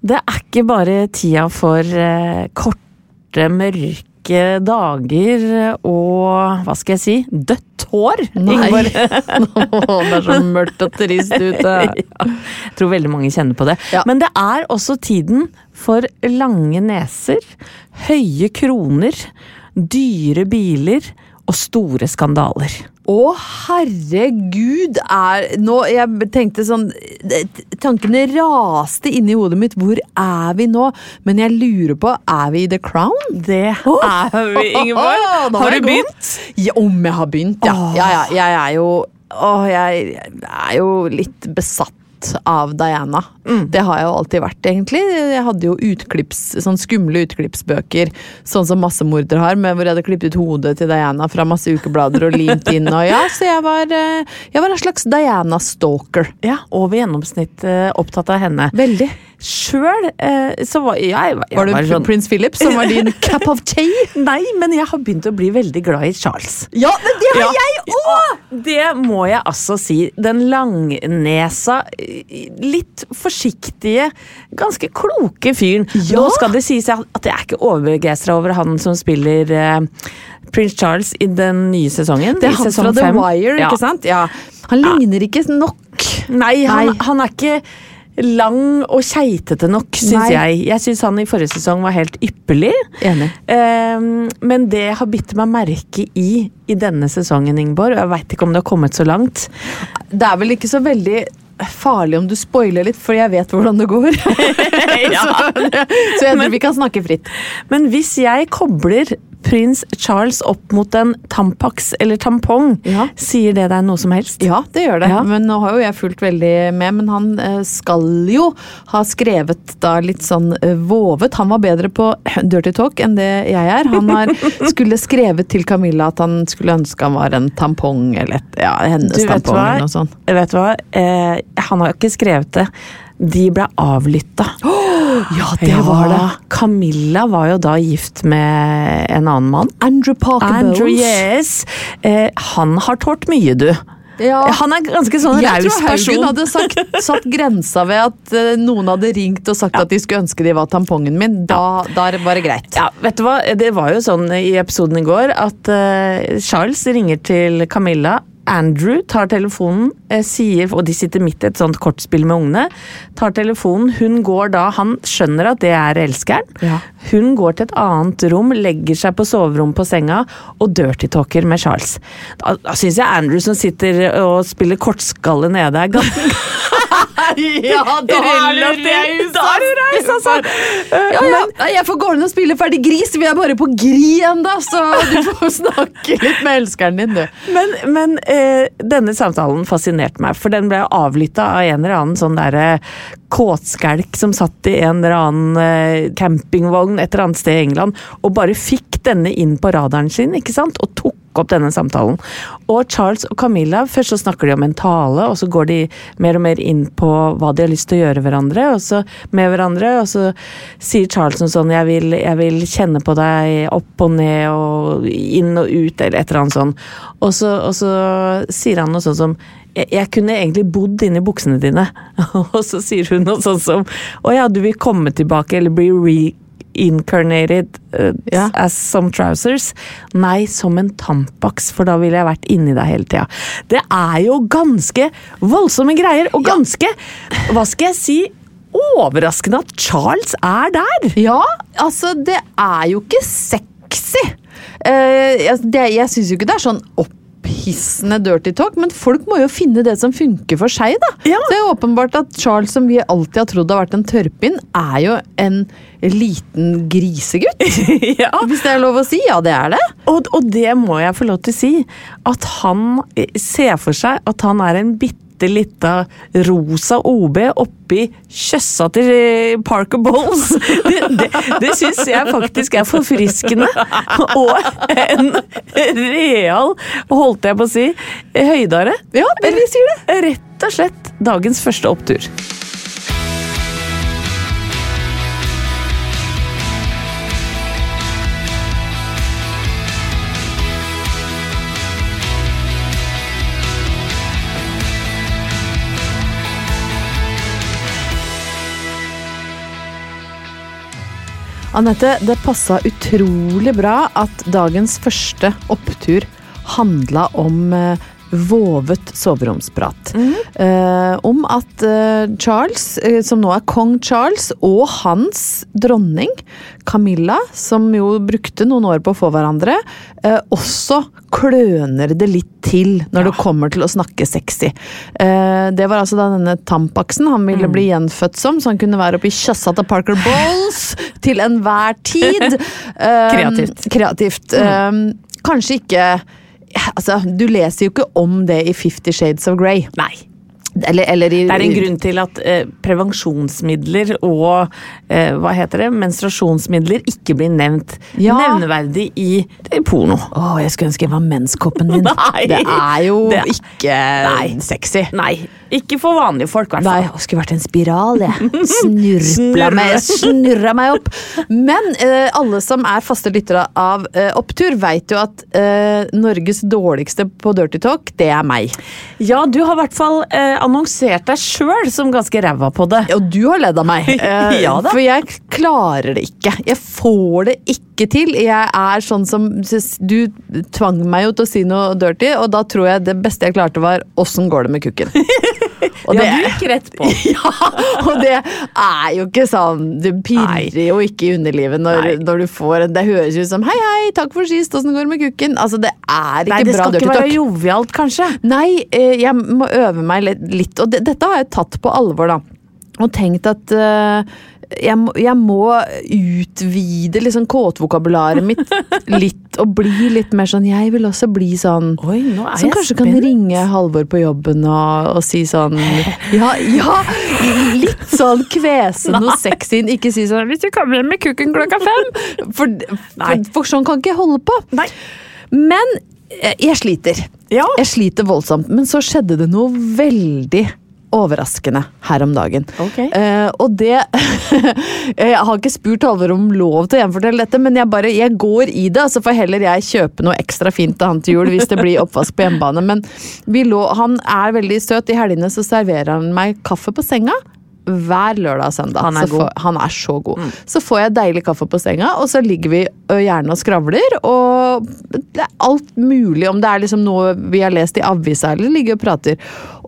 Det er ikke bare tida for eh, korte, mørke dager og hva skal jeg si dødt hår. Nei. Det er så mørkt og trist ute. jeg tror veldig mange kjenner på det. Ja. Men det er også tiden for lange neser, høye kroner, dyre biler og store skandaler. Å, herregud! Er Nå Jeg tenkte sånn Tankene raste inn i hodet mitt. Hvor er vi nå? Men jeg lurer på, er vi i The Crown? Det er vi, Ingeborg. Oh, Har du begynt? Ja, om jeg har begynt, ja. Ja, ja jeg er jo Åh, jeg er jo litt besatt av Diana. Det har jeg jo alltid vært, egentlig. Jeg hadde jo utklips, sånn skumle utklippsbøker, sånn som massemordere har, hvor jeg hadde klippet ut hodet til Diana fra masse ukeblader og limt inn. Og ja, så jeg var, eh, jeg var en slags Diana-stalker. Ja, over gjennomsnitt eh, opptatt av henne. Veldig. Sjøl eh, så var jeg, jeg Var det sånn- prins Philip som var din cup of tea? Nei, men jeg har begynt å bli veldig glad i Charles. Ja, men det har Ja. jeg òg! Det må jeg altså si. Den langnesa, litt forsiktige, ganske kloke fyren. Ja. Nå skal det sies at jeg er ikke overbegeistra over han som spiller eh, Prince Charles i den nye sesongen. Det er han fra The fem. Wire, Ja. ikke sant? Ja. Han ligner ikke nok. Nei, han, Nei. han er ikke lang og keitete nok, syns jeg. Jeg syns han i forrige sesong var helt ypperlig. Enig. Ehm, men det har bitt meg merke i i denne sesongen, Ingeborg, og jeg veit ikke om det har kommet så langt Det er vel ikke så veldig farlig om du spoiler litt, for jeg vet hvordan det går. Så, så jeg tror vi kan snakke fritt. Men hvis jeg kobler prins Charles opp mot en Tampax eller tampong, Ja. sier det deg noe som helst? Ja, det gjør det. Ja. Men nå har jo jeg fulgt veldig med. Men han eh, skal jo ha skrevet da litt sånn eh, vovet. Han var bedre på dirty talk enn det jeg er. Han har skulle skrevet til Camilla at han skulle ønske han var en tampong eller et, ja, hennes tampong eller noe sånt. Vet du hva? Eh, han har ikke skrevet det. De ble avlytta. Ja, det var det. Camilla var jo da gift med en annen mann. Andrew Parker Andrew, yes. Eh, han har tålt mye, du. Ja. Han er ganske sånn Jeg tror Haugen person. hadde sagt, satt grensa ved at uh, noen hadde ringt og sagt at de skulle ønske de var tampongen min. Da, da var det greit. Ja, vet du hva? Det var jo sånn i episoden i går at uh, Charles ringer til Camilla. Andrew tar telefonen, eh, sier, og de sitter midt i et sånt kortspill med ungene. Tar telefonen, hun går da Han skjønner at det er elskeren. Ja. Hun går til et annet rom, legger seg på soverommet på senga og dirty-talker med Charles. Da, da syns jeg Andrew som sitter og spiller kortskalle nede, er ganske Ja, da du raus, Da er du raus, altså! Ja, ja. Nei, Jeg får gå inn og spille ferdig gris, vi er bare på gri ennå, så du får snakke litt med elskeren din, du. Men, men eh, denne samtalen fascinerte meg, for den ble avlytta av en eller annen sånn derre kåtskjelk som satt i en eller annen eh, campingvogn et eller annet sted i England, og bare fikk denne inn på radaren sin, ikke sant, og tok opp denne samtalen. Og Charles og Camilla, først så snakker de om en tale, og så går de mer og mer inn på hva de har lyst til å gjøre hverandre, og så, med hverandre, og så sier Charles noe sånn jeg vil, 'jeg vil kjenne på deg opp og ned og inn og ut', eller et eller annet sånn. Og så, og så sier han noe sånn som jeg, jeg kunne egentlig bodd inni buksene dine. Og så sier hun noe sånn som Å ja, du vil komme tilbake eller bli reincarnated uh, Ja. as some trousers. Nei, som en tampax, for da ville jeg vært inni deg hele tida. Det er jo ganske voldsomme greier, og ganske, hva skal jeg si, overraskende at Charles er der. Ja, altså det er jo ikke sexy. Uh, jeg det, jeg syns jo ikke det er sånn opphissende dirty talk, men folk må jo finne det som funker for seg, da. Ja. Det er åpenbart at Charles, som vi alltid har trodd har vært en tørrpinn, er jo en liten grisegutt. ja. Hvis det er lov å si. Ja, det er det. Og, og det må jeg få lov til å si. At han eh, ser for seg at han er en bitte lita rosa OB oppi kjøssa til eh, Parker Bowles. Det, det, det syns jeg faktisk er forfriskende. Og en real, holdt jeg på å si, høydare. Ja, vi sier det. Rett og slett dagens første opptur. Anette, det passa utrolig bra at dagens første opptur handla om eh, vovet soveromsprat. Eh, om at eh, Charles, eh, som nå er kong Charles, og hans dronning Camilla, som jo brukte noen år på å få hverandre, eh, også kløner det litt til når det kommer til å snakke sexy. Eh, det var altså da denne tampaksen han ville bli gjenfødt som, så han kunne være oppi kjassa til Parker Bowles til enhver tid. Eh, Kreativt. Kreativt. Eh, kanskje ikke Altså, du leser jo ikke om det i Fifty Shades of Grey. Nei. Eller, eller i Det er en grunn til at eh, prevensjonsmidler og eh, hva heter det, menstruasjonsmidler ikke blir nevnt Ja. nevneverdig i, i porno. Å, jeg skulle ønske jeg var menskoppen din. Nei. Det er jo Det- ikke Nei. sexy. Nei, ikke for vanlige folk, i hvert Nei, fall. det skulle vært en spiral, jeg. Snurpla meg, snurra meg opp. Men eh, alle som er faste lyttere av eh, Opptur, veit jo at eh, Norges dårligste på Dirty Talk, det er meg. Ja, du har i hvert fall eh, annonsert deg sjøl som ganske ræva på det. Og du har ledd av meg. Eh, Ja da. For jeg klarer det ikke. Jeg får det ikke til. Jeg er sånn som Du tvang meg jo til å si noe dirty, og da tror jeg det beste jeg klarte, var 'åssen går det med kukken'? Og ja, det- du gikk rett på. Ja, og det er jo ikke sånn Du pirrer jo ikke i underlivet når, når du får en Det høres ut som 'hei, hei, takk for sist, åssen går det med kukken?' Altså, det er ikke Nei, det skal ikke være talk. jovialt, kanskje. Nei, eh, jeg må øve meg litt, og det, dette har jeg tatt på alvor, da. Og tenkt at eh, jeg, må, jeg må utvide liksom kåtvokabularet mitt litt, og bli litt mer sånn Jeg vil også bli sånn Oi, nå er som kanskje kan ringe Halvor på jobben og, og si sånn Ja, ja! Litt sånn kvesen og sexy. Ikke si sånn 'Hvis du kommer hjem med kukken klokka fem'. For, for, for sånn kan ikke jeg holde på. Nei. Men eh, jeg sliter. Ja. Jeg sliter voldsomt. Men så skjedde det noe veldig overraskende her om dagen. Okay. Uh, og det Jeg har ikke spurt Halvor om lov til å gjenfortelle dette, men jeg bare, jeg går i det. Så får heller jeg kjøpe noe ekstra fint til han til jul hvis det blir oppvask på hjemmebane. Men lå, han er veldig søt. I helgene så serverer han meg kaffe på senga. Hver lørdag og søndag. Han er så god. får- han er så god. Så får jeg deilig kaffe på senga, og så ligger vi gjerne og skravler. Og det er alt mulig, om det er liksom noe vi har lest i avisa eller ligger og prater.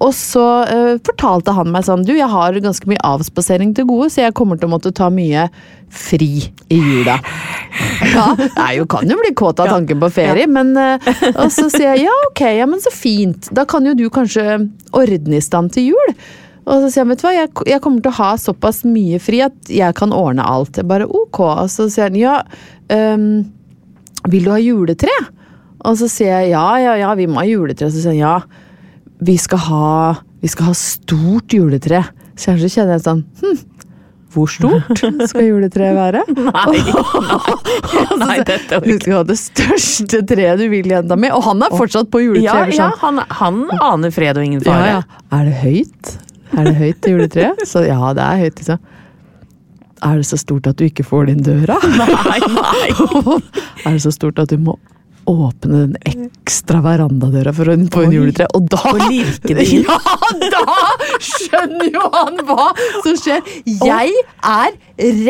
Og så uh, fortalte han meg sånn Du, jeg har ganske mye avspasering til gode, så jeg kommer til å måtte ta mye fri i jula. Ja, er jo, kan jo bli kåt av tanken på ferie, men uh, Og så sier jeg ja, ok, ja, men så fint. Da kan jo du kanskje ordne i stand til jul. Og så sier han, vet du hva, jeg, jeg kommer til å ha såpass mye fri at jeg kan ordne alt. Jeg bare ok. Og så sier han ja, um, vil du ha juletre? Og så sier jeg ja, ja, ja, vi må ha juletre. Og Så sier han ja, vi skal ha, vi skal ha stort juletre. Så kanskje kjenner jeg sånn hm, hvor stort skal juletreet være? Nei, nei, dette Du skal ha det største treet du vil, jenta mi. Og han er fortsatt på Ja, juletreet. ja han, han aner fred og ingen Ja, fare. ja. Er det høyt? Er det høyt til juletreet? Så ja, det er høyt, liksom. Er det så stort at du ikke får det inn døra? Nei, nei. er det så stort at du må åpne den ekstra verandadøra for å få inn juletreet? Og da. Ja, da skjønner jo han hva som skjer! Jeg er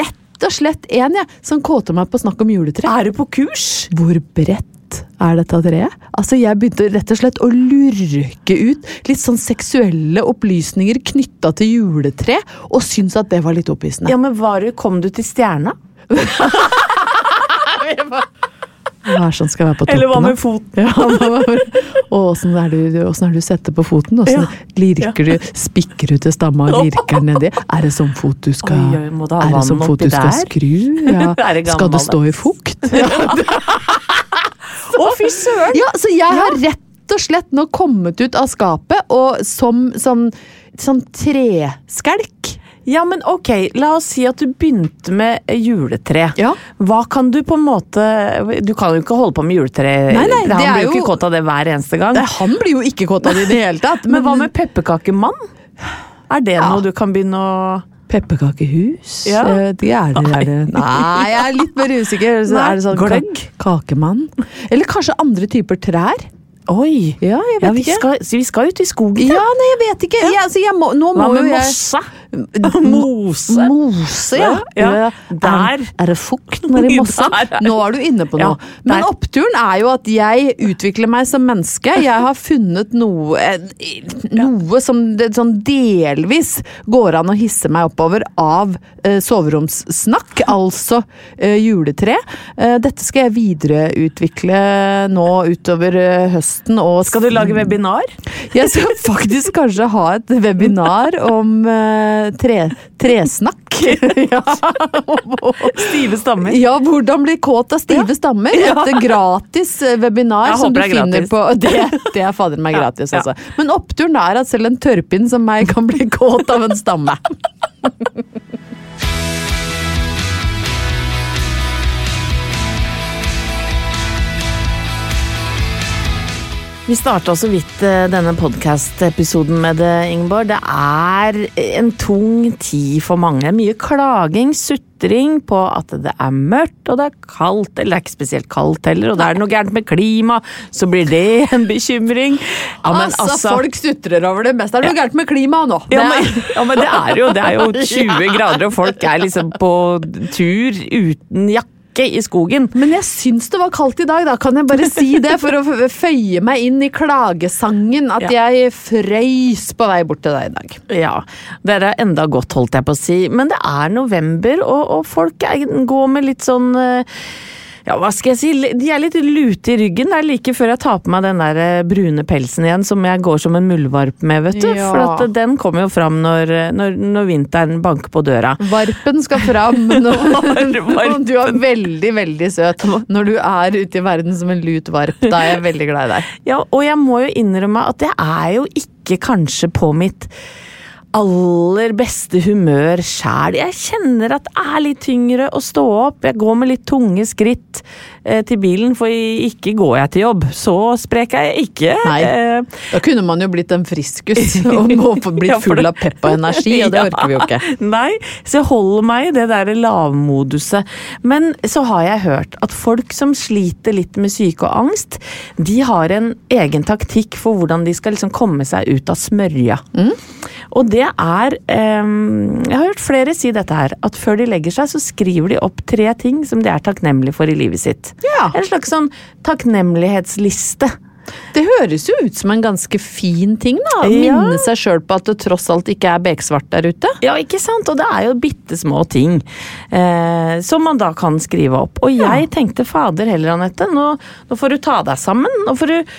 rett og slett en jeg, som kåter meg på snakk om juletre. Er du på kurs? Hvor bredt er dette treet? Altså, jeg begynte rett og slett å lurke ut litt sånn seksuelle opplysninger knytta til juletre, og syntes at det var litt opphissende. Ja, men var det Kom du til stjerna? Hva er sånn skal være på toppen? Eller hva med foten? Ja, og åssen er, du- er du setter på foten? Åssen lirker du, spikker du til stamma og lirker nedi? Er det sånn fot du skal, Oi, du er det sånn fot du skal skru? Ja. Det Skal det stå i fukt? Å, fy søren! Ja, så jeg har rett og slett nå kommet ut av skapet, og som sånn, sånn treskelk. Ja, men ok, la oss si at du begynte med juletre. Ja. Hva kan du på en måte Du kan jo ikke holde på med juletre. Nei, nei, Han det blir jo ikke kåt av det hver eneste gang. Det, Han blir jo ikke kåt av det i det hele tatt. Men hva med pepperkakemann? Er det Ja. noe du kan begynne å Pepperkakehus? Ja. Eh, Det er det, er det. Nei, jeg er litt mer usikker. Så Nei, er det sånn gløgg? Kakemann? Eller kanskje andre typer trær? Oi! Ja, jeg vet Ja, vi ikke. skal, vi skal ut i skogen. Ja, nei, jeg vet ikke. Jeg, altså, jeg må, nå må Hva med mossa? jeg? Mose? Mose, ja. Ja, der. Er, er det fukt nedi mossa? Nå er du inne på Ja, noe. Men oppturen er jo at jeg utvikler meg som menneske. Jeg har funnet noe, noe som det, sånn delvis går an å hisse meg oppover av eh, soveromssnakk, altså eh, juletre. Eh, dette skal jeg videreutvikle nå utover eh, høsten. Og Skal du lage webinar? jeg skal faktisk kanskje ha et webinar om eh, tre, tresnakk. ja. Stive stammer? ja, hvordan bli kåt av stive stammer. Et gratis eh, webinar som du er finner på Det, det er fader meg gratis, Ja. altså. Men oppturen er at selv en tørrpinn som meg kan bli kåt av en stamme. Vi starta så vidt eh, denne podkast-episoden med det, Ingeborg. Det er en tung tid for mange. Mye klaging, sutring på at det er mørkt og det er kaldt. Eller det er ikke spesielt kaldt heller, og det er noe gærent med klima, så blir det en bekymring. Ja, men altså, folk sutrer over det meste. Er det noe gærent med klimaet nå? ja, er- men, ja, men det er jo, det er jo 20 grader, og folk er liksom på tur uten jakke i skogen. Men jeg syns det var kaldt i dag, da kan jeg bare si det, for å føye meg inn i klagesangen. At jeg frøys på vei bort til deg i dag. Ja, det er enda godt, holdt jeg på å si. Men det er november, og, og folk går med litt sånn eh, ja, hva skal jeg si, de er litt lute i ryggen. Det er like før jeg tar på meg den der eh, brune pelsen igjen som jeg går som en muldvarp med, vet du. Ja. For at eh, den kommer jo fram når, når, når vinteren banker på døra. Varpen skal fram. Når, Varpen. du er veldig, veldig søt når du er ute i verden som en lut varp. Da er jeg veldig glad i deg. Ja, og jeg må jo innrømme at jeg er jo ikke kanskje på mitt aller beste humør sjæl. Jeg kjenner at det er litt tyngre å stå opp. Jeg går med litt tunge skritt til bilen, for ikke går jeg til jobb. Så sprek er jeg ikke. Nei. Eh, Da kunne man jo blitt en friskus og blitt full av pepp og energi, og det orker vi jo ikke. Nei, så jeg holder meg i det der lavmoduset. Men så har jeg hørt at folk som sliter litt med syke og angst, de har en egen taktikk for hvordan de skal liksom komme seg ut av smørja. Mm. Og det er em, Jeg har hørt flere si dette her, at før de legger seg, så skriver de opp tre ting som de er takknemlige for i livet sitt. Ja. En slags sånn takknemlighetsliste. Det høres jo ut som en ganske fin ting, da. Ja. Minne seg sjøl på at det tross alt ikke er beksvart der ute. Ja, ikke sant? Og det er jo bitte små ting eh, som man da kan skrive opp. Og jeg tenkte fader heller, Anette, nå, nå får du ta deg sammen. Nå får du,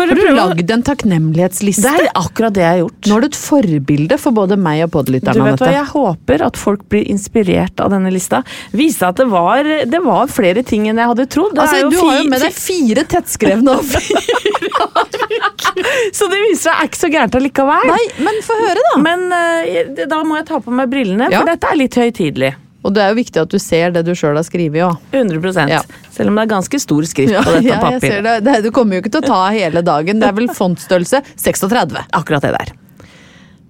Har du lagd en takknemlighetsliste? Det er akkurat det jeg har gjort. Nå er du et forbilde for både meg og podlytterne. Du vet hva, Jeg håper at folk blir inspirert av denne lista. Viste at det var, det var flere ting enn jeg hadde trodd. Altså, du har jo med deg fire tettskrevne Så det viser seg er ikke så gærent allikevel. Nei, men få høre, da. Men uh, da må jeg ta på meg brillene, Ja. for dette er litt høytidelig. Og det er jo viktig at du ser det du sjøl har skrevet òg. 100 Ja. Selv om det er ganske stor skrift på dette ja, papiret. det. det. Du kommer jo ikke til å ta hele dagen. Det er vel fontstørrelse 36. Akkurat det der.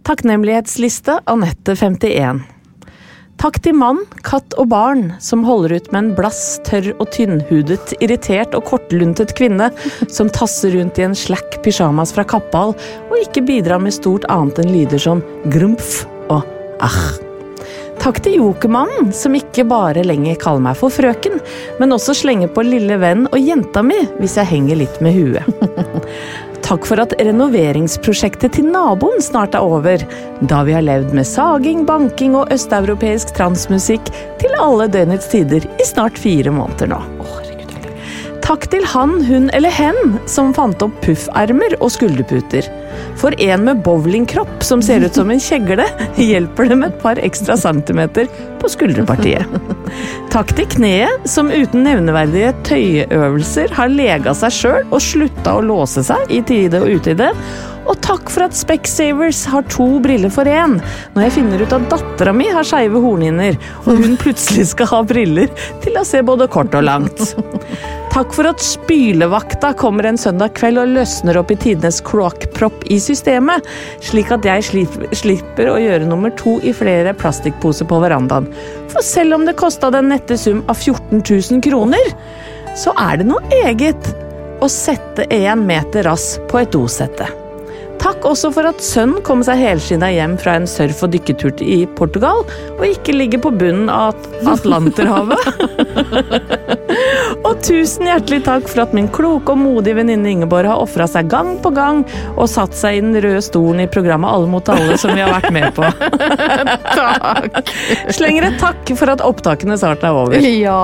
Takknemlighetsliste Anette 51. Takk til mann, katt og barn som holder ut med en blass, tørr og tynnhudet, irritert og kortluntet kvinne som tasser rundt i en slack pysjamas fra Kappal og ikke bidrar med stort annet enn lyder som grumf og ach. Takk til Jokermannen, som ikke bare lenger kaller meg for frøken, men også slenger på lille venn og jenta mi hvis jeg henger litt med huet. Takk for at renoveringsprosjektet til naboen snart er over, da vi har levd med saging, banking og østeuropeisk transmusikk til alle døgnets tider i snart fire måneder nå. Takk til han, hun eller hen som fant opp puffermer og skulderputer. For en med bowlingkropp som ser ut som en kjegle, hjelper det med et par ekstra centimeter på skulderpartiet. Takk til kneet, som uten nevneverdige tøyeøvelser har lega seg sjøl og slutta å låse seg i tide og utide. Og takk for at Specsavers har to briller for én, når jeg finner ut at dattera mi har skeive hornhinner, og hun plutselig skal ha briller til å se både kort og langt. Takk for at spylevakta kommer en søndag kveld og løsner opp i tidenes kloakkpropp i systemet, slik at jeg slipper, å gjøre nummer to i flere plastikkposer på verandaen. For selv om det kosta den nette sum av 14 000 kroner, så er det noe eget å sette én meter rass på et dosette. Takk også for at sønnen kom seg helskinna hjem fra en surf- og dykketur i Portugal, og ikke ligger på bunnen av Atlanterhavet. og tusen hjertelig takk for at min kloke og modige venninne Ingeborg har ofra seg gang på gang og satt seg i den røde stolen i programmet Alle mot alle, som vi har vært med på. takk! Slenger et takk for at opptakene snart er over. Ja.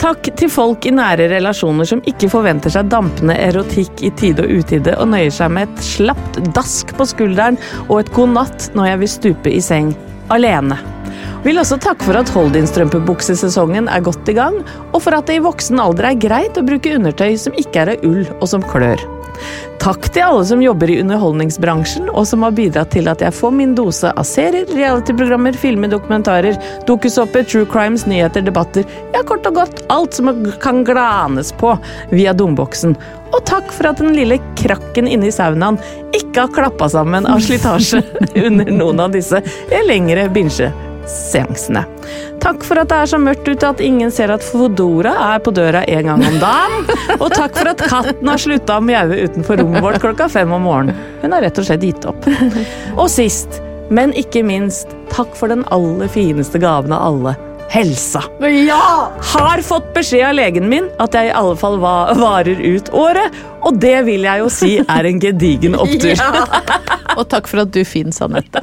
Takk til folk i nære relasjoner som ikke forventer seg dampende erotikk i tide og utide, og nøyer seg med et slapt dask på skulderen og et god natt når jeg vil stupe i seng alene. Vil også takke for at Holdin-strømpebuksesesongen er godt i gang, og for at det i voksen alder er greit å bruke undertøy som ikke er av ull og som klør. Takk til alle som jobber i underholdningsbransjen, og som har bidratt til at jeg får min dose av serier, realityprogrammer, filmer, dokumentarer, dokusåper, true crimes, nyheter, debatter Ja, kort og godt alt som kan glanes på via domboksen. Og takk for at den lille krakken inni saunaen ikke har klappa sammen av slitasje under noen av disse lengre binsjeseansene. Takk for at det er så mørkt ute at ingen ser at Fodora er på døra en gang om dagen. Og takk for at katten har slutta å mjaue utenfor rommet vårt klokka fem om morgenen. Hun har rett og slett gitt opp. Og sist, men ikke minst, takk for den aller fineste gaven av alle. Helsa. Ja! Har fått beskjed av legen min at jeg i alle fall va- varer ut året, og det vil jeg jo si er en gedigen opptur. Og takk for at du fins, Anette.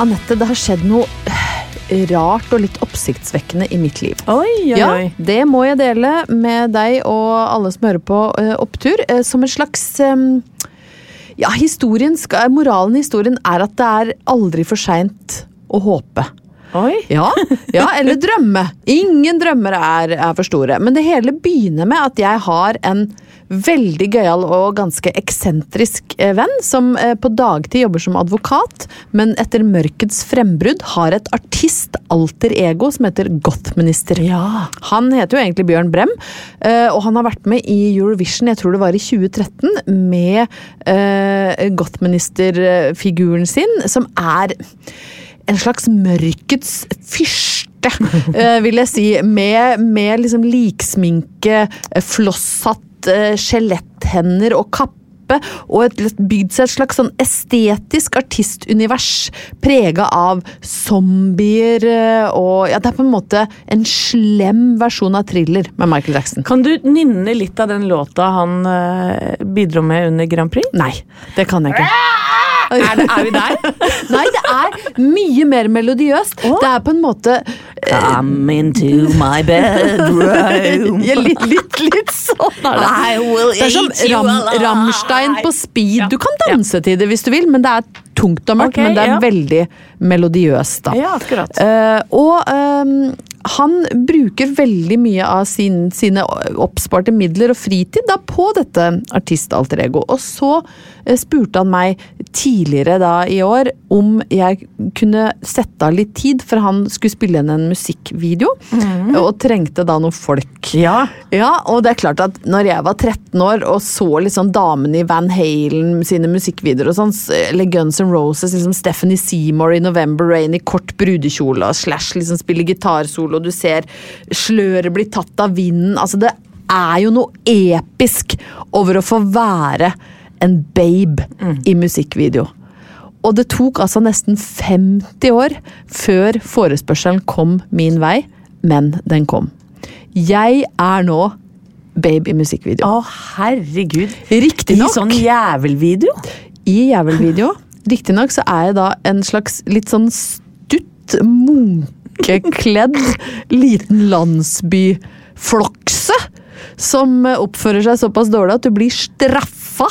Anette, det har skjedd noe eh, rart og litt oppsiktsvekkende i mitt liv. Oi, oi, Ja, oi. det må jeg dele med deg og alle som hører på eh, Opptur, eh, som en slags Ja, historien skal, moralen i historien er at det er aldri for seint å håpe. Oi. Ja, ja, eller drømme. Ingen drømmer er, er for store. Men det hele begynner med at jeg har en veldig gøyal og ganske eksentrisk eh, venn som eh, på dagtid jobber som advokat, men etter mørkets frembrudd har et artist-alter ego som heter Gothminister. Ja. Han heter jo egentlig Bjørn Brem, eh, og han har vært med i Eurovision, jeg tror det var i 2013, med Gothminister-figuren sin, som er en slags mørkets fyrste, vil jeg si. Med, med liksom liksminke, flosshatt, eh, skjeletthender og kappe. Og bygd seg et slags sånn estetisk artistunivers prega av zombier eh, og ja, Det er på en måte en slem versjon av thriller med Michael Jackson. Kan du nynne litt av den låta han eh, bidro med under Grand Prix? Nei, det kan jeg ikke. Er, det, er vi der? Nei, det er mye mer melodiøst. Det er på en måte Come into my bedroom. ja, litt, litt, litt sånn er det. I will Det er som Ram, Ramstein på speed. Ja. Du kan danse til det hvis du vil, men det er tungt og mørkt. Okay, men det er ja. veldig melodiøst, da. Ja, akkurat. Uh, og ehm, han bruker veldig mye av sin, sine oppsparte midler og fritid da på dette artistalter ego. Og så eh, spurte han meg tidligere da i år om jeg kunne sette av litt tid, for han skulle spille inn en musikkvideo, og trengte da noen folk. Ja. Ja, og det er klart at når jeg var 13 år og så liksom damene i Van Halen sine musikkvideoer og sånn, eller Guns N' Roses, liksom Stephanie Seymour i November Rain i kort brudekjole og Slash liksom spiller gitarsolo, og du ser sløret bli tatt av vinden Altså, det er jo noe episk over å få være en babe i musikkvideo. Og det tok altså nesten 50 år før forespørselen kom min vei, men den kom. Jeg er nå babe i musikkvideo. Å, herregud. Riktignok. I sånn jævelvideo? I jævelvideo. Riktignok så er jeg da en slags litt sånn stutt, munkekledd liten landsbyflokse som oppfører seg såpass dårlig at du blir straffa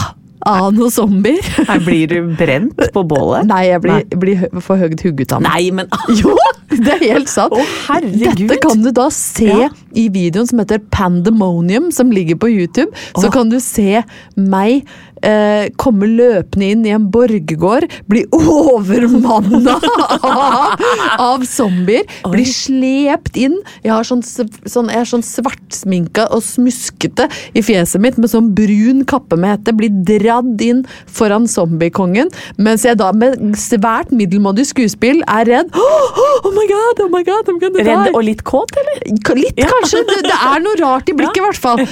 av noen zombier. Her blir du brent på bålet? Nei, jeg blir, blir for høyt hugget av meg. Nei, men Jo, det er helt sant. Å, herregud. Dette kan du da se Ja. i videoen som heter Pandemonium, som ligger på YouTube. Så Åh. kan du se meg eh, komme løpende inn i en borggård, bli overmanna av, av zombier, bli slept inn. Jeg har sånn, sånn, jeg er sånn svartsminka og smuskete i fjeset mitt med sånn brun kappe med hette. Blir dradd inn foran zombiekongen, mens jeg da med svært middelmådig skuespill er redd. Oh, oh my god, oh my god, I'm gonna die. Redd og litt kåt, eller? Litt, Litt, kanskje. Det, det er noe rart i blikket, i hvert fall.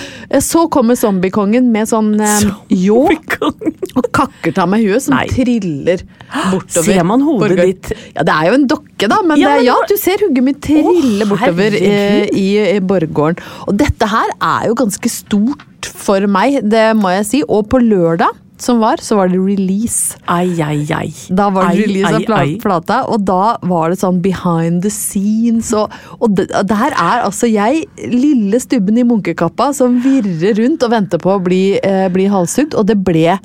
Så kommer zombiekongen med sånn eh, ljå og kakker ta meg huet, som Nei. triller bortover. Ser man hodet Borger. ditt? Ja, det er jo en dokke, da, men, Ja, det, men ja, nå- du ser hugget mitt trille Å, bortover eh, i, i borggården. Og dette her er jo ganske stort for meg, det må jeg si. Og på lørdag som var, så var det release. Ai, ai, ai. Da var det Ai, release av ai, ai. plata, og da var det sånn behind the scenes. Og, og det, og der er altså jeg, lille stubben i munkekappa, som virrer rundt og venter på å bli, eh, bli halshugd. Og det ble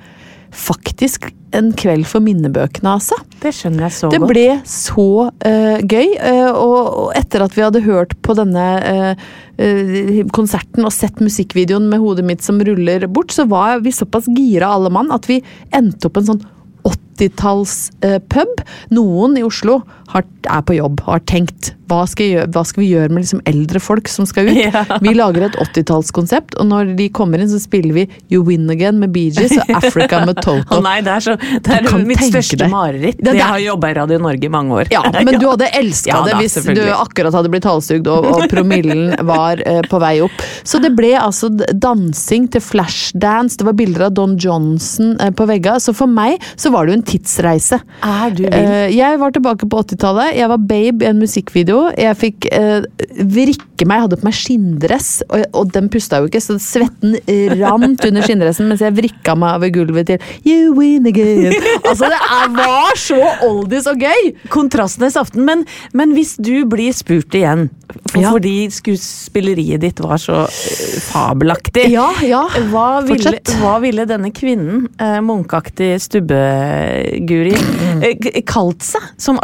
faktisk en kveld for minnebøkene, altså. Det skjønner jeg så Det godt. ble så uh, gøy, Uh, og, og etter at vi hadde hørt på denne uh, konserten og sett musikkvideoen med hodet mitt som ruller bort, så var vi såpass gira alle mann at vi endte opp en sånn 80-tallspub. Noen i Oslo har, er på jobb og har tenkt hva skal, gjøre, hva skal vi gjøre med liksom eldre folk som skal ut? Ja. Vi lager et 80-tallskonsept, og når de kommer inn, så spiller vi You Win Again med Bee Gees og Africa med Toto. Oh, nei, det er, så, det er mitt største mareritt. Det- det Jeg har jobba i Radio Norge i mange år. Ja, men du hadde elska Ja det hvis du akkurat hadde blitt halshugd og, og promillen var eh, på vei opp. Så det ble altså dansing til flashdance, det var bilder av Don Johnson eh, på veggene. Så for meg så var det jo en tidsreise. Er du vill? Eh, jeg var tilbake på 80-tallet. Jeg var babe i en musikkvideo. Jeg fikk eh, vrikke meg, jeg hadde på meg skinndress, og, og den pusta jo ikke, så svetten rant under skinndressen mens jeg vrikka meg over gulvet til You win again. Altså, det er, var så oldies og gøy! Kontrastenes aften. Men, men hvis du blir spurt igjen, for, Ja. fordi skuespilleriet ditt var så eh, fabelaktig Ja, ja. Hva ville, hva ville denne kvinnen, eh, munkaktig stubbeguri, eh, kalt seg som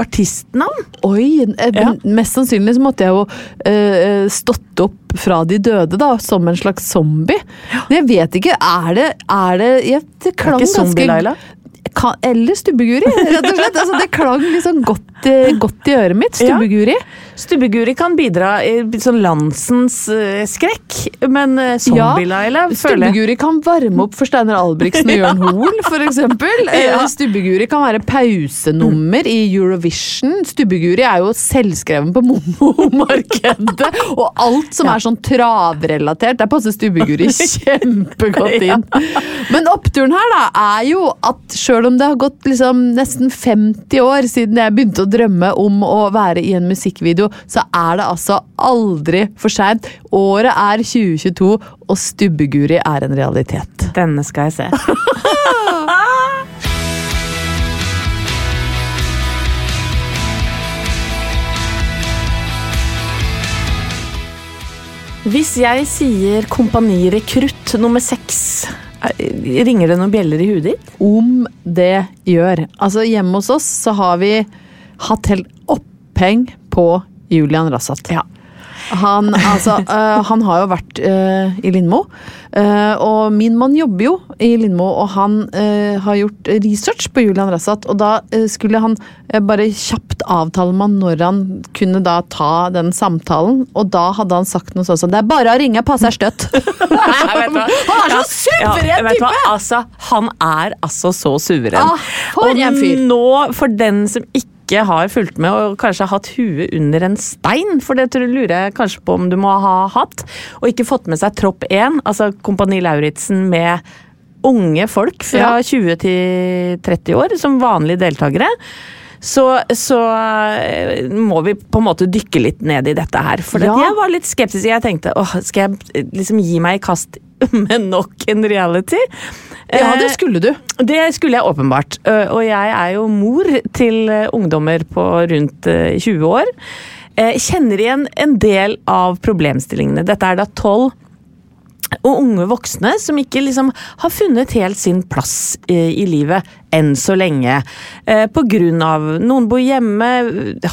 artistnavn? Oi, eh, Ja. mest sannsynlig så måtte jeg jo uh, stått opp fra de døde, da, som en slags zombie. Men jeg vet ikke, er det, er det jeg, Det klang ikke Zombie-Laila? Kan, eller Stubbeguri, rett og slett. Altså, det klang liksom godt, godt i øret mitt. Ja. Stubbeguri. Kan bidra i sånn landsens eh, skrekk, men zombie-Laila føler jeg Stubbeguri kan varme opp for Steinar Albrigtsen og Jørn Hoel, eksempel. Ja. Eh, Stubbeguri kan være pausenummer i Eurovision. Stubbeguri er jo selvskreven på Momo-markedet. Og alt som er sånn travrelatert, der passer Stubbeguri kjempegodt inn. Men oppturen her da, er jo at sjøl om det har gått liksom nesten 50 år siden jeg begynte å drømme om å være i en musikkvideo, så er det altså aldri for seint. Året er 2022, og Stubbeguri er en realitet. Denne skal jeg se. Hvis jeg sier Kompani Rekrutt nummer seks, eh, ringer det noen bjeller i huet ditt? Om det gjør. Altså Hjemme hos oss så har vi hatt helt oppheng på Julian Rassat. Ja. Han, altså, uh, han har jo vært uh, i Lindmo, uh, og min mann jobber jo i Lindmo, og han har gjort research på Julian Rassat, og da skulle han bare kjapt avtale med han når han kunne da ta den samtalen, og da hadde han sagt noe sånn som 'det er bare å ringe, passer støtt'. han er så suveren Ja, type! Altså, han er altså så suveren. Ah, for og en fyr. nå, for den som ikke har fulgt med og kanskje har hatt huet under en stein, for det lurer jeg kanskje på om du må ha hatt, og ikke fått med seg Tropp 1, altså Kompani Lauritzen med unge folk fra Ja. 20 til 30 år som vanlige deltakere. Så, så eh, må vi på en måte dykke litt ned i dette her. For Ja. jeg var litt skeptisk. Jeg tenkte åh, skal jeg liksom gi meg i kast med nok en reality? Ja, Eh, det skulle du. det skulle jeg åpenbart. Øh, Og jeg er jo mor til øh, ungdommer på rundt øh, 20 år. Eh, Kjenner igjen en del av problemstillingene. Dette er da tolv og unge voksne som ikke liksom har funnet helt sin plass eh, i livet enn så lenge. Eh, på grunn av noen bor hjemme,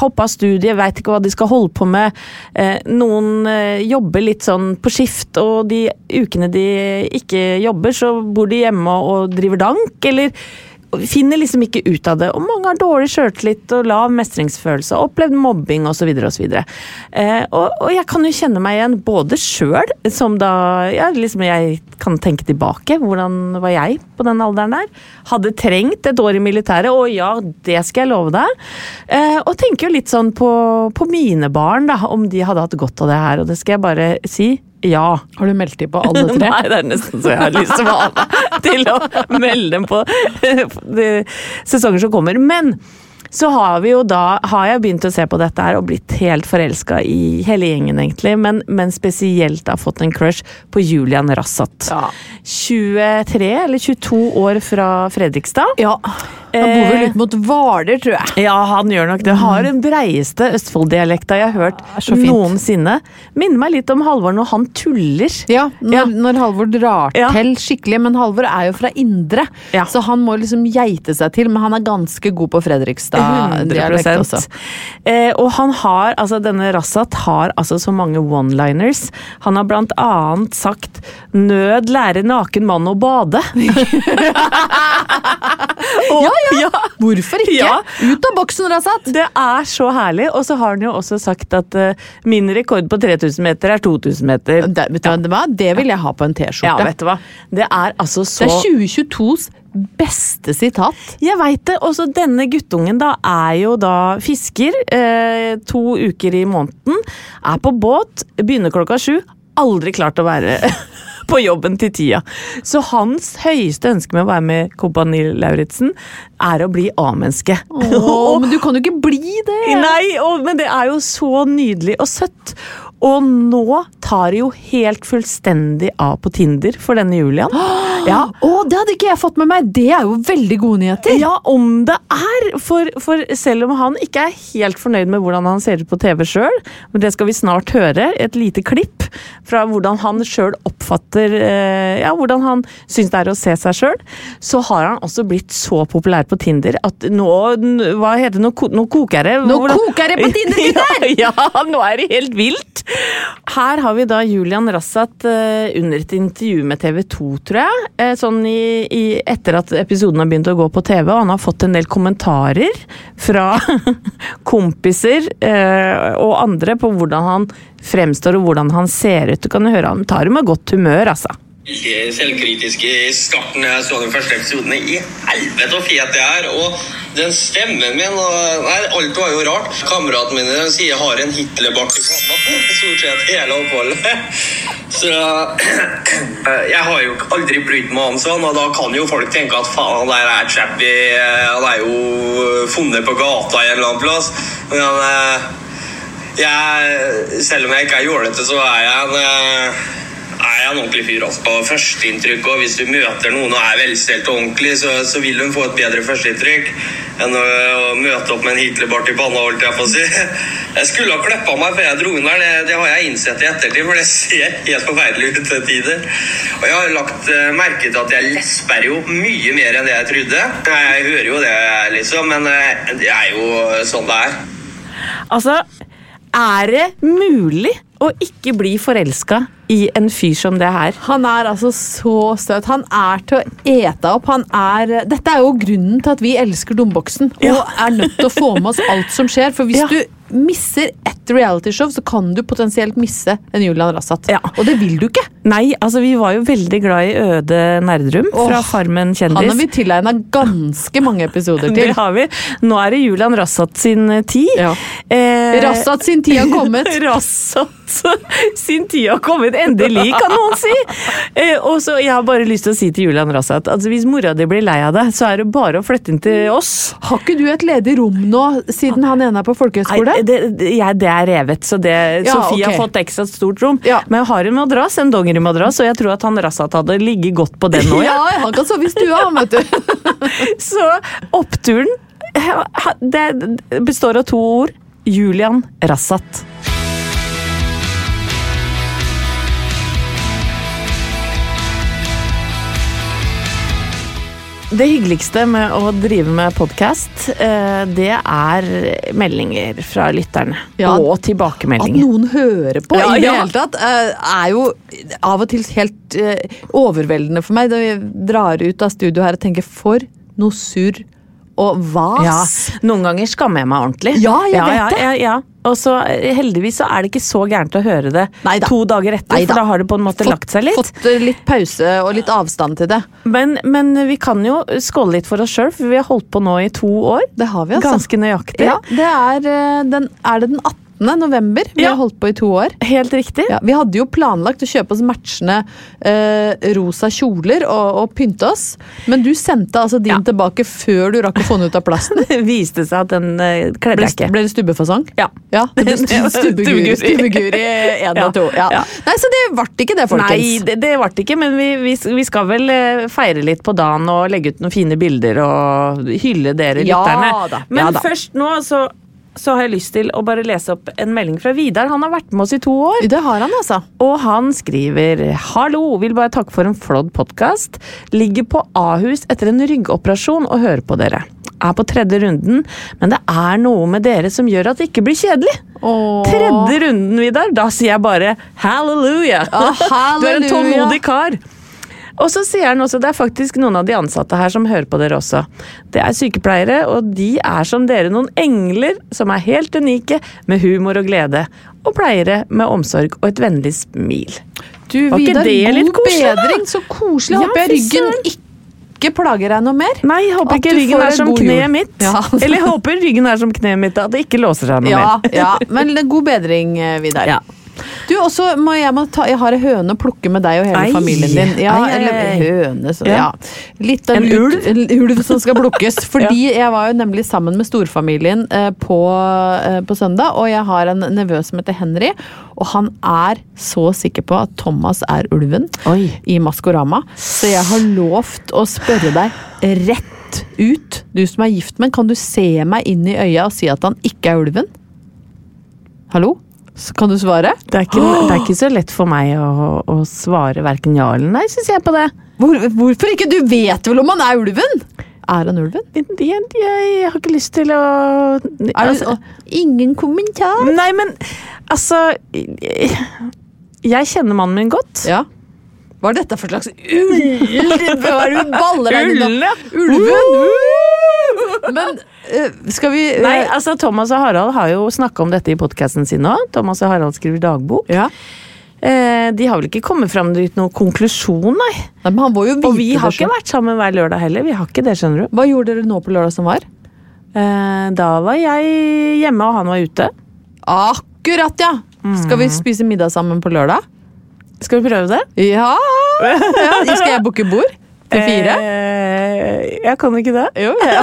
hoppa av studiet, veit ikke hva de skal holde på med. Eh, noen eh, jobber litt sånn på skift, og de ukene de ikke jobber, så bor de hjemme og driver dank, eller finner liksom ikke ut av det. Og mange har dårlig sjøltillit og lav mestringsfølelse, opplevd mobbing osv. osv. Eh, og, og jeg kan jo kjenne meg igjen både sjøl, som da ja, liksom jeg kan tenke tilbake. Hvordan var jeg på den alderen der? Hadde trengt et år i militæret, og ja, det skal jeg love deg. Eh, og tenker jo litt sånn på, på mine barn, da, om de hadde hatt godt av det her. Og det skal jeg bare si. Ja. Har du meldt dem på alle tre? Nei, det er nesten så jeg har lyst til å ha meg til å melde dem på de sesonger som kommer. Men så har vi jo da har jeg begynt å se på dette her og blitt helt forelska i hele gjengen, egentlig. Men, men spesielt har fått en crush på Julian Rassat. Ja. 23 eller 22 år fra Fredrikstad. Ja. Han bor vel ut mot Hvaler, tror jeg. Ja, han gjør nok det. Har den breieste Østfold-dialekta jeg har hørt ja, noensinne. Minner meg litt om Halvor når han tuller. Ja, når, Ja. når Halvor drar Ja. til skikkelig, men Halvor er jo fra Indre, så han må liksom geite seg til, men han er ganske god på Fredrikstad-dialekt også. Eh, og han har, altså denne Rassat har altså så mange one-liners. Han har blant annet sagt 'nød lærer naken mann å bade'. og, ja, ja. Hvorfor ikke? Ja. Ut av boksen, Rassat! Det er så herlig. Og så har han jo også sagt at uh, min rekord på 3000 meter er 2000 meter. Det, vet du hva, det vil jeg ha på en T-skjorte. vet du hva. Det er altså så det er 2022s beste sitat. Jeg veit det. Også denne guttungen da er jo da fisker eh, to uker i måneden. Er på båt, begynner klokka sju. Aldri klart å være på jobben til tida. Så hans høyeste ønske med å være med Kompani Lauritzen er å bli A-menneske. Men du kan jo ikke bli det! Nei, og, men det er jo så nydelig og søtt. Og nå tar det jo helt fullstendig av på Tinder for denne Julian. Ja, Oh, det hadde ikke jeg fått med meg! Det er jo veldig gode nyheter! Ja, om det er! For, for selv om han ikke er helt fornøyd med hvordan han ser ut på TV sjøl, men det skal vi snart høre, et lite klipp fra hvordan han sjøl oppfatter eh, Ja, hvordan han syns det er å se seg sjøl, så har han også blitt så populær på Tinder at nå Hva heter det? Nå, nå koker det. Nå koker det på Tinder, ja, ja, nå er det helt vilt! Her har vi da Julian Rassat eh, under et intervju med TV 2, tror jeg. Eh, sånn i, i, etter at episoden har begynt å gå på TV, og han har fått en del kommentarer fra kompiser eh, og andre på hvordan han fremstår og hvordan han ser ut. Du kan høre han tar det med godt humør, altså. Veldig selvkritisk i starten jeg så de første episodene. I helvete så fet jeg er! Og den stemmen min og Nei, alt var jo rart. Kameraten min sier jeg har en Hitlerbart i panna. Stort sett hele oppholdet. Så jeg har jo aldri brydd meg om sånn, og da kan jo folk tenke at faen, han der er chappy. Han er jo funnet på gata en eller annen plass. Men eh, jeg, selv om jeg ikke er jålete, så er jeg en eh, er en ordentlig fyr. altså. På førsteinntrykk, og Hvis du møter noen og er velstelt og ordentlig, så, så vil hun få et bedre førsteinntrykk enn å, å møte opp med en Hitlerbart i panna. holdt Jeg på å si. Jeg skulle ha klippa meg før jeg dro inn der, det, det har jeg innsett i ettertid, for det ser helt forferdelig ut til tider. Og Jeg har lagt eh, merke til at jeg lesper jo mye mer enn det jeg trodde. Jeg hører jo det, liksom, men eh, det er jo sånn det er. Altså, er det mulig å ikke bli forelska i en fyr som det her? Han er altså så søt. Han er til å ete opp. Han er, dette er jo grunnen til at vi elsker Domboksen. Ja. Og er nødt til å få med oss alt som skjer. For hvis Ja. du misser ett realityshow, så kan du potensielt misse en Julian Rassat. Ja. Og det vil du ikke. Nei, altså vi var jo veldig glad i Øde Nerdrum fra Farmen kjendis. Han har vi tilegna ganske mange episoder til. Det har vi. Nå er det Julian Rassat sin eh, tid. Ja. Eh, Rassat sin tid har kommet. Rassat sin tid har kommet. Endelig, kan noen si! Eh, og så Jeg har bare lyst til å si til Julian Rassat altså hvis mora di blir lei av deg, så er det bare å flytte inn til oss. Har ikke du et ledig rom nå, siden han ene er på folkehøyskole? Det, jeg, det er revet, så det, Ja, Sofie okay. har fått ekstra stort rom. Ja. Men jeg har en madrass, en dongerimadrass, og jeg tror at han Rassat hadde ligget godt på den nå. Ja, Ja. han kan sove i stua, han, vet du. Så oppturen ha- det består av to ord. Julian Rassat. Det hyggeligste med å drive med podkast, det er meldinger fra lytterne. Ja. Og At noen hører på Ja, i det ja. hele tatt, eh, er jo av og til helt eh, overveldende for meg. Da vi drar ut av studio her og tenker for noe surr og Ja, noen ganger skammer jeg meg ordentlig. Ja, jeg vet ja, det. Ja, ja. Og så eh, heldigvis så er det ikke så gærent å høre det Neida. to dager etter, Neida. for da har det på en måte lagt seg litt. Fått litt pause og litt avstand til det. Men, men vi kan jo skåle litt for oss sjøl, for vi har holdt på nå i to år. Det har vi, altså. Ganske nøyaktig. Ja, det er, eh, den, er det den 18. november? Vi Ja. har holdt på i to år. Helt riktig. Ja, vi hadde jo planlagt å kjøpe oss matchende eh, rosa kjoler og, og pynte oss, men du sendte altså din Ja. tilbake før du rakk å få den ut av plasten. Det viste seg at den eh, kledde jeg ikke. ble det stubbefasong? Ja. Ja, det stu- stubbeguri. Stubbeguri. Én Ja, og to. Nei, så det ble ikke det, folkens. Nei, det, det ble ikke, men vi, vi, vi skal vel eh, feire litt på dagen og legge ut noen fine bilder og hylle dere Ja lytterne. Men først nå så, så har jeg lyst til å bare lese opp en melding fra Vidar. Han har vært med oss i to år. Det har han, altså. Og han skriver Hallo, vil bare takke for en flott podkast. Ligger på Ahus etter en ryggoperasjon og hører på dere. Er på tredje runden, men det er noe med dere som gjør at det ikke blir kjedelig. Åh. Tredje runden, Vidar. Da sier jeg bare halleluja! Ja, Du er en tålmodig kar. Og så sier han også det er faktisk noen av de ansatte her som hører på dere også. Det er sykepleiere, og de er som dere noen engler som er helt unike, med humor og glede. Og pleiere med omsorg og et vennlig smil. Du, Var ikke Vidar, det litt god bedring, da? Så koselig. Ja, Håper jeg ryggen ikke plager deg noe mer. Nei, jeg håper At ikke ryggen er som kneet mitt. Ja. Eller jeg håper ryggen er som kneet mitt, at det ikke låser seg noe Ja, mer. ja, men god bedring, eh, Vidar. Ja. Du, også må jeg, må ta, jeg har en høne å plukke med deg og hele Ei. familien din. Ja, Ei, ei, eller høne, så, Ja. ja. Litt av En ulv? Ulv som skal plukkes. Fordi jeg var jo nemlig sammen med storfamilien eh, på, eh, på søndag, og jeg har en nevø som heter Henry, og han er så sikker på at Thomas er ulven Oi. i Maskorama. Så jeg har lovt å spørre deg rett ut, du som er gift med, kan du se meg inn i øya og si at han ikke er ulven? Hallo? Så Kan du svare? Det er, ikke, det er ikke så lett for meg å, å svare verken ja eller nei, syns jeg på det. Hvor, hvorfor ikke? Du vet vel om han er ulven? Er han ulven? Jeg, jeg, jeg har ikke lyst til å altså, ingen kommentar? Nei, men Altså Jeg kjenner mannen min godt. Ja. Hva er dette for slags ull? Hva er det du baller deg inn i? Ulven! Men eh, skal vi eh, Nei, altså Thomas og Harald har jo snakka om dette i podkasten sin òg. Thomas og Harald skriver dagbok. ja. Eh, de har vel ikke kommet fram til noen konklusjon, nei. Nei, men han var jo vite Og vi har det ikke vært sammen hver lørdag heller. Vi har ikke det, skjønner du. Hva gjorde dere nå på lørdag som var? Eh, da var jeg hjemme, og han var ute. Akkurat, ja! Skal vi spise middag sammen på lørdag? Skal vi prøve det? Ja! ja skal jeg booke bord? Til fire? Eh, jeg kan ikke det. Jo, ja.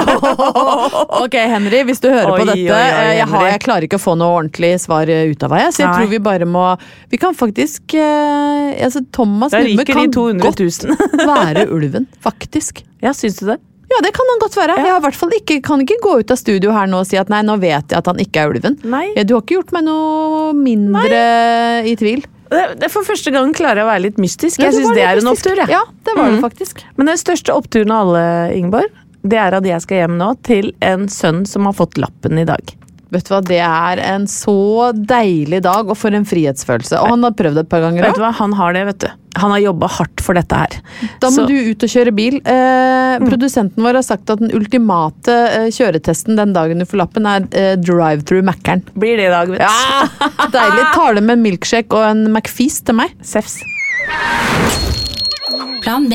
Ok, Henry, hvis du hører på dette oi, oi, eh, jeg, har, jeg klarer ikke å få noe ordentlig svar eh, ut av deg, så jeg Nei. tror vi bare må Vi kan faktisk eh, altså, Thomas Numme kan godt være ulven, faktisk. ja, syns du det? Ja, det kan han godt være. Jeg har i hvert fall ikke, kan ikke gå ut av studio her nå og si at nei, nå vet jeg at han ikke er ulven. Nei. Ja, du har ikke gjort meg noe mindre i tvil. Det, det For første gang klarer jeg å være litt mystisk. Jeg det syns det er en mystisk. opptur. jeg. Ja, det var det Mhm. faktisk. Men den største oppturen av alle, Ingeborg, det er at jeg skal hjem nå til en sønn som har fått lappen i dag. Vet du hva, Det er en så deilig dag, og for en frihetsfølelse. Og han har prøvd det et par ganger Vet du hva, Han har det, vet du. Han har jobba hardt for dette her. Da må Så- du ut og kjøre bil. Eh, Produsenten vår har sagt at den ultimate eh, kjøretesten den dagen du får lappen, er eh, drive-through Mækkern. Blir det i dag, vet du. Ja, deilig. Tar det med en milkshake og en McFeast til meg. Sefs. Plan B.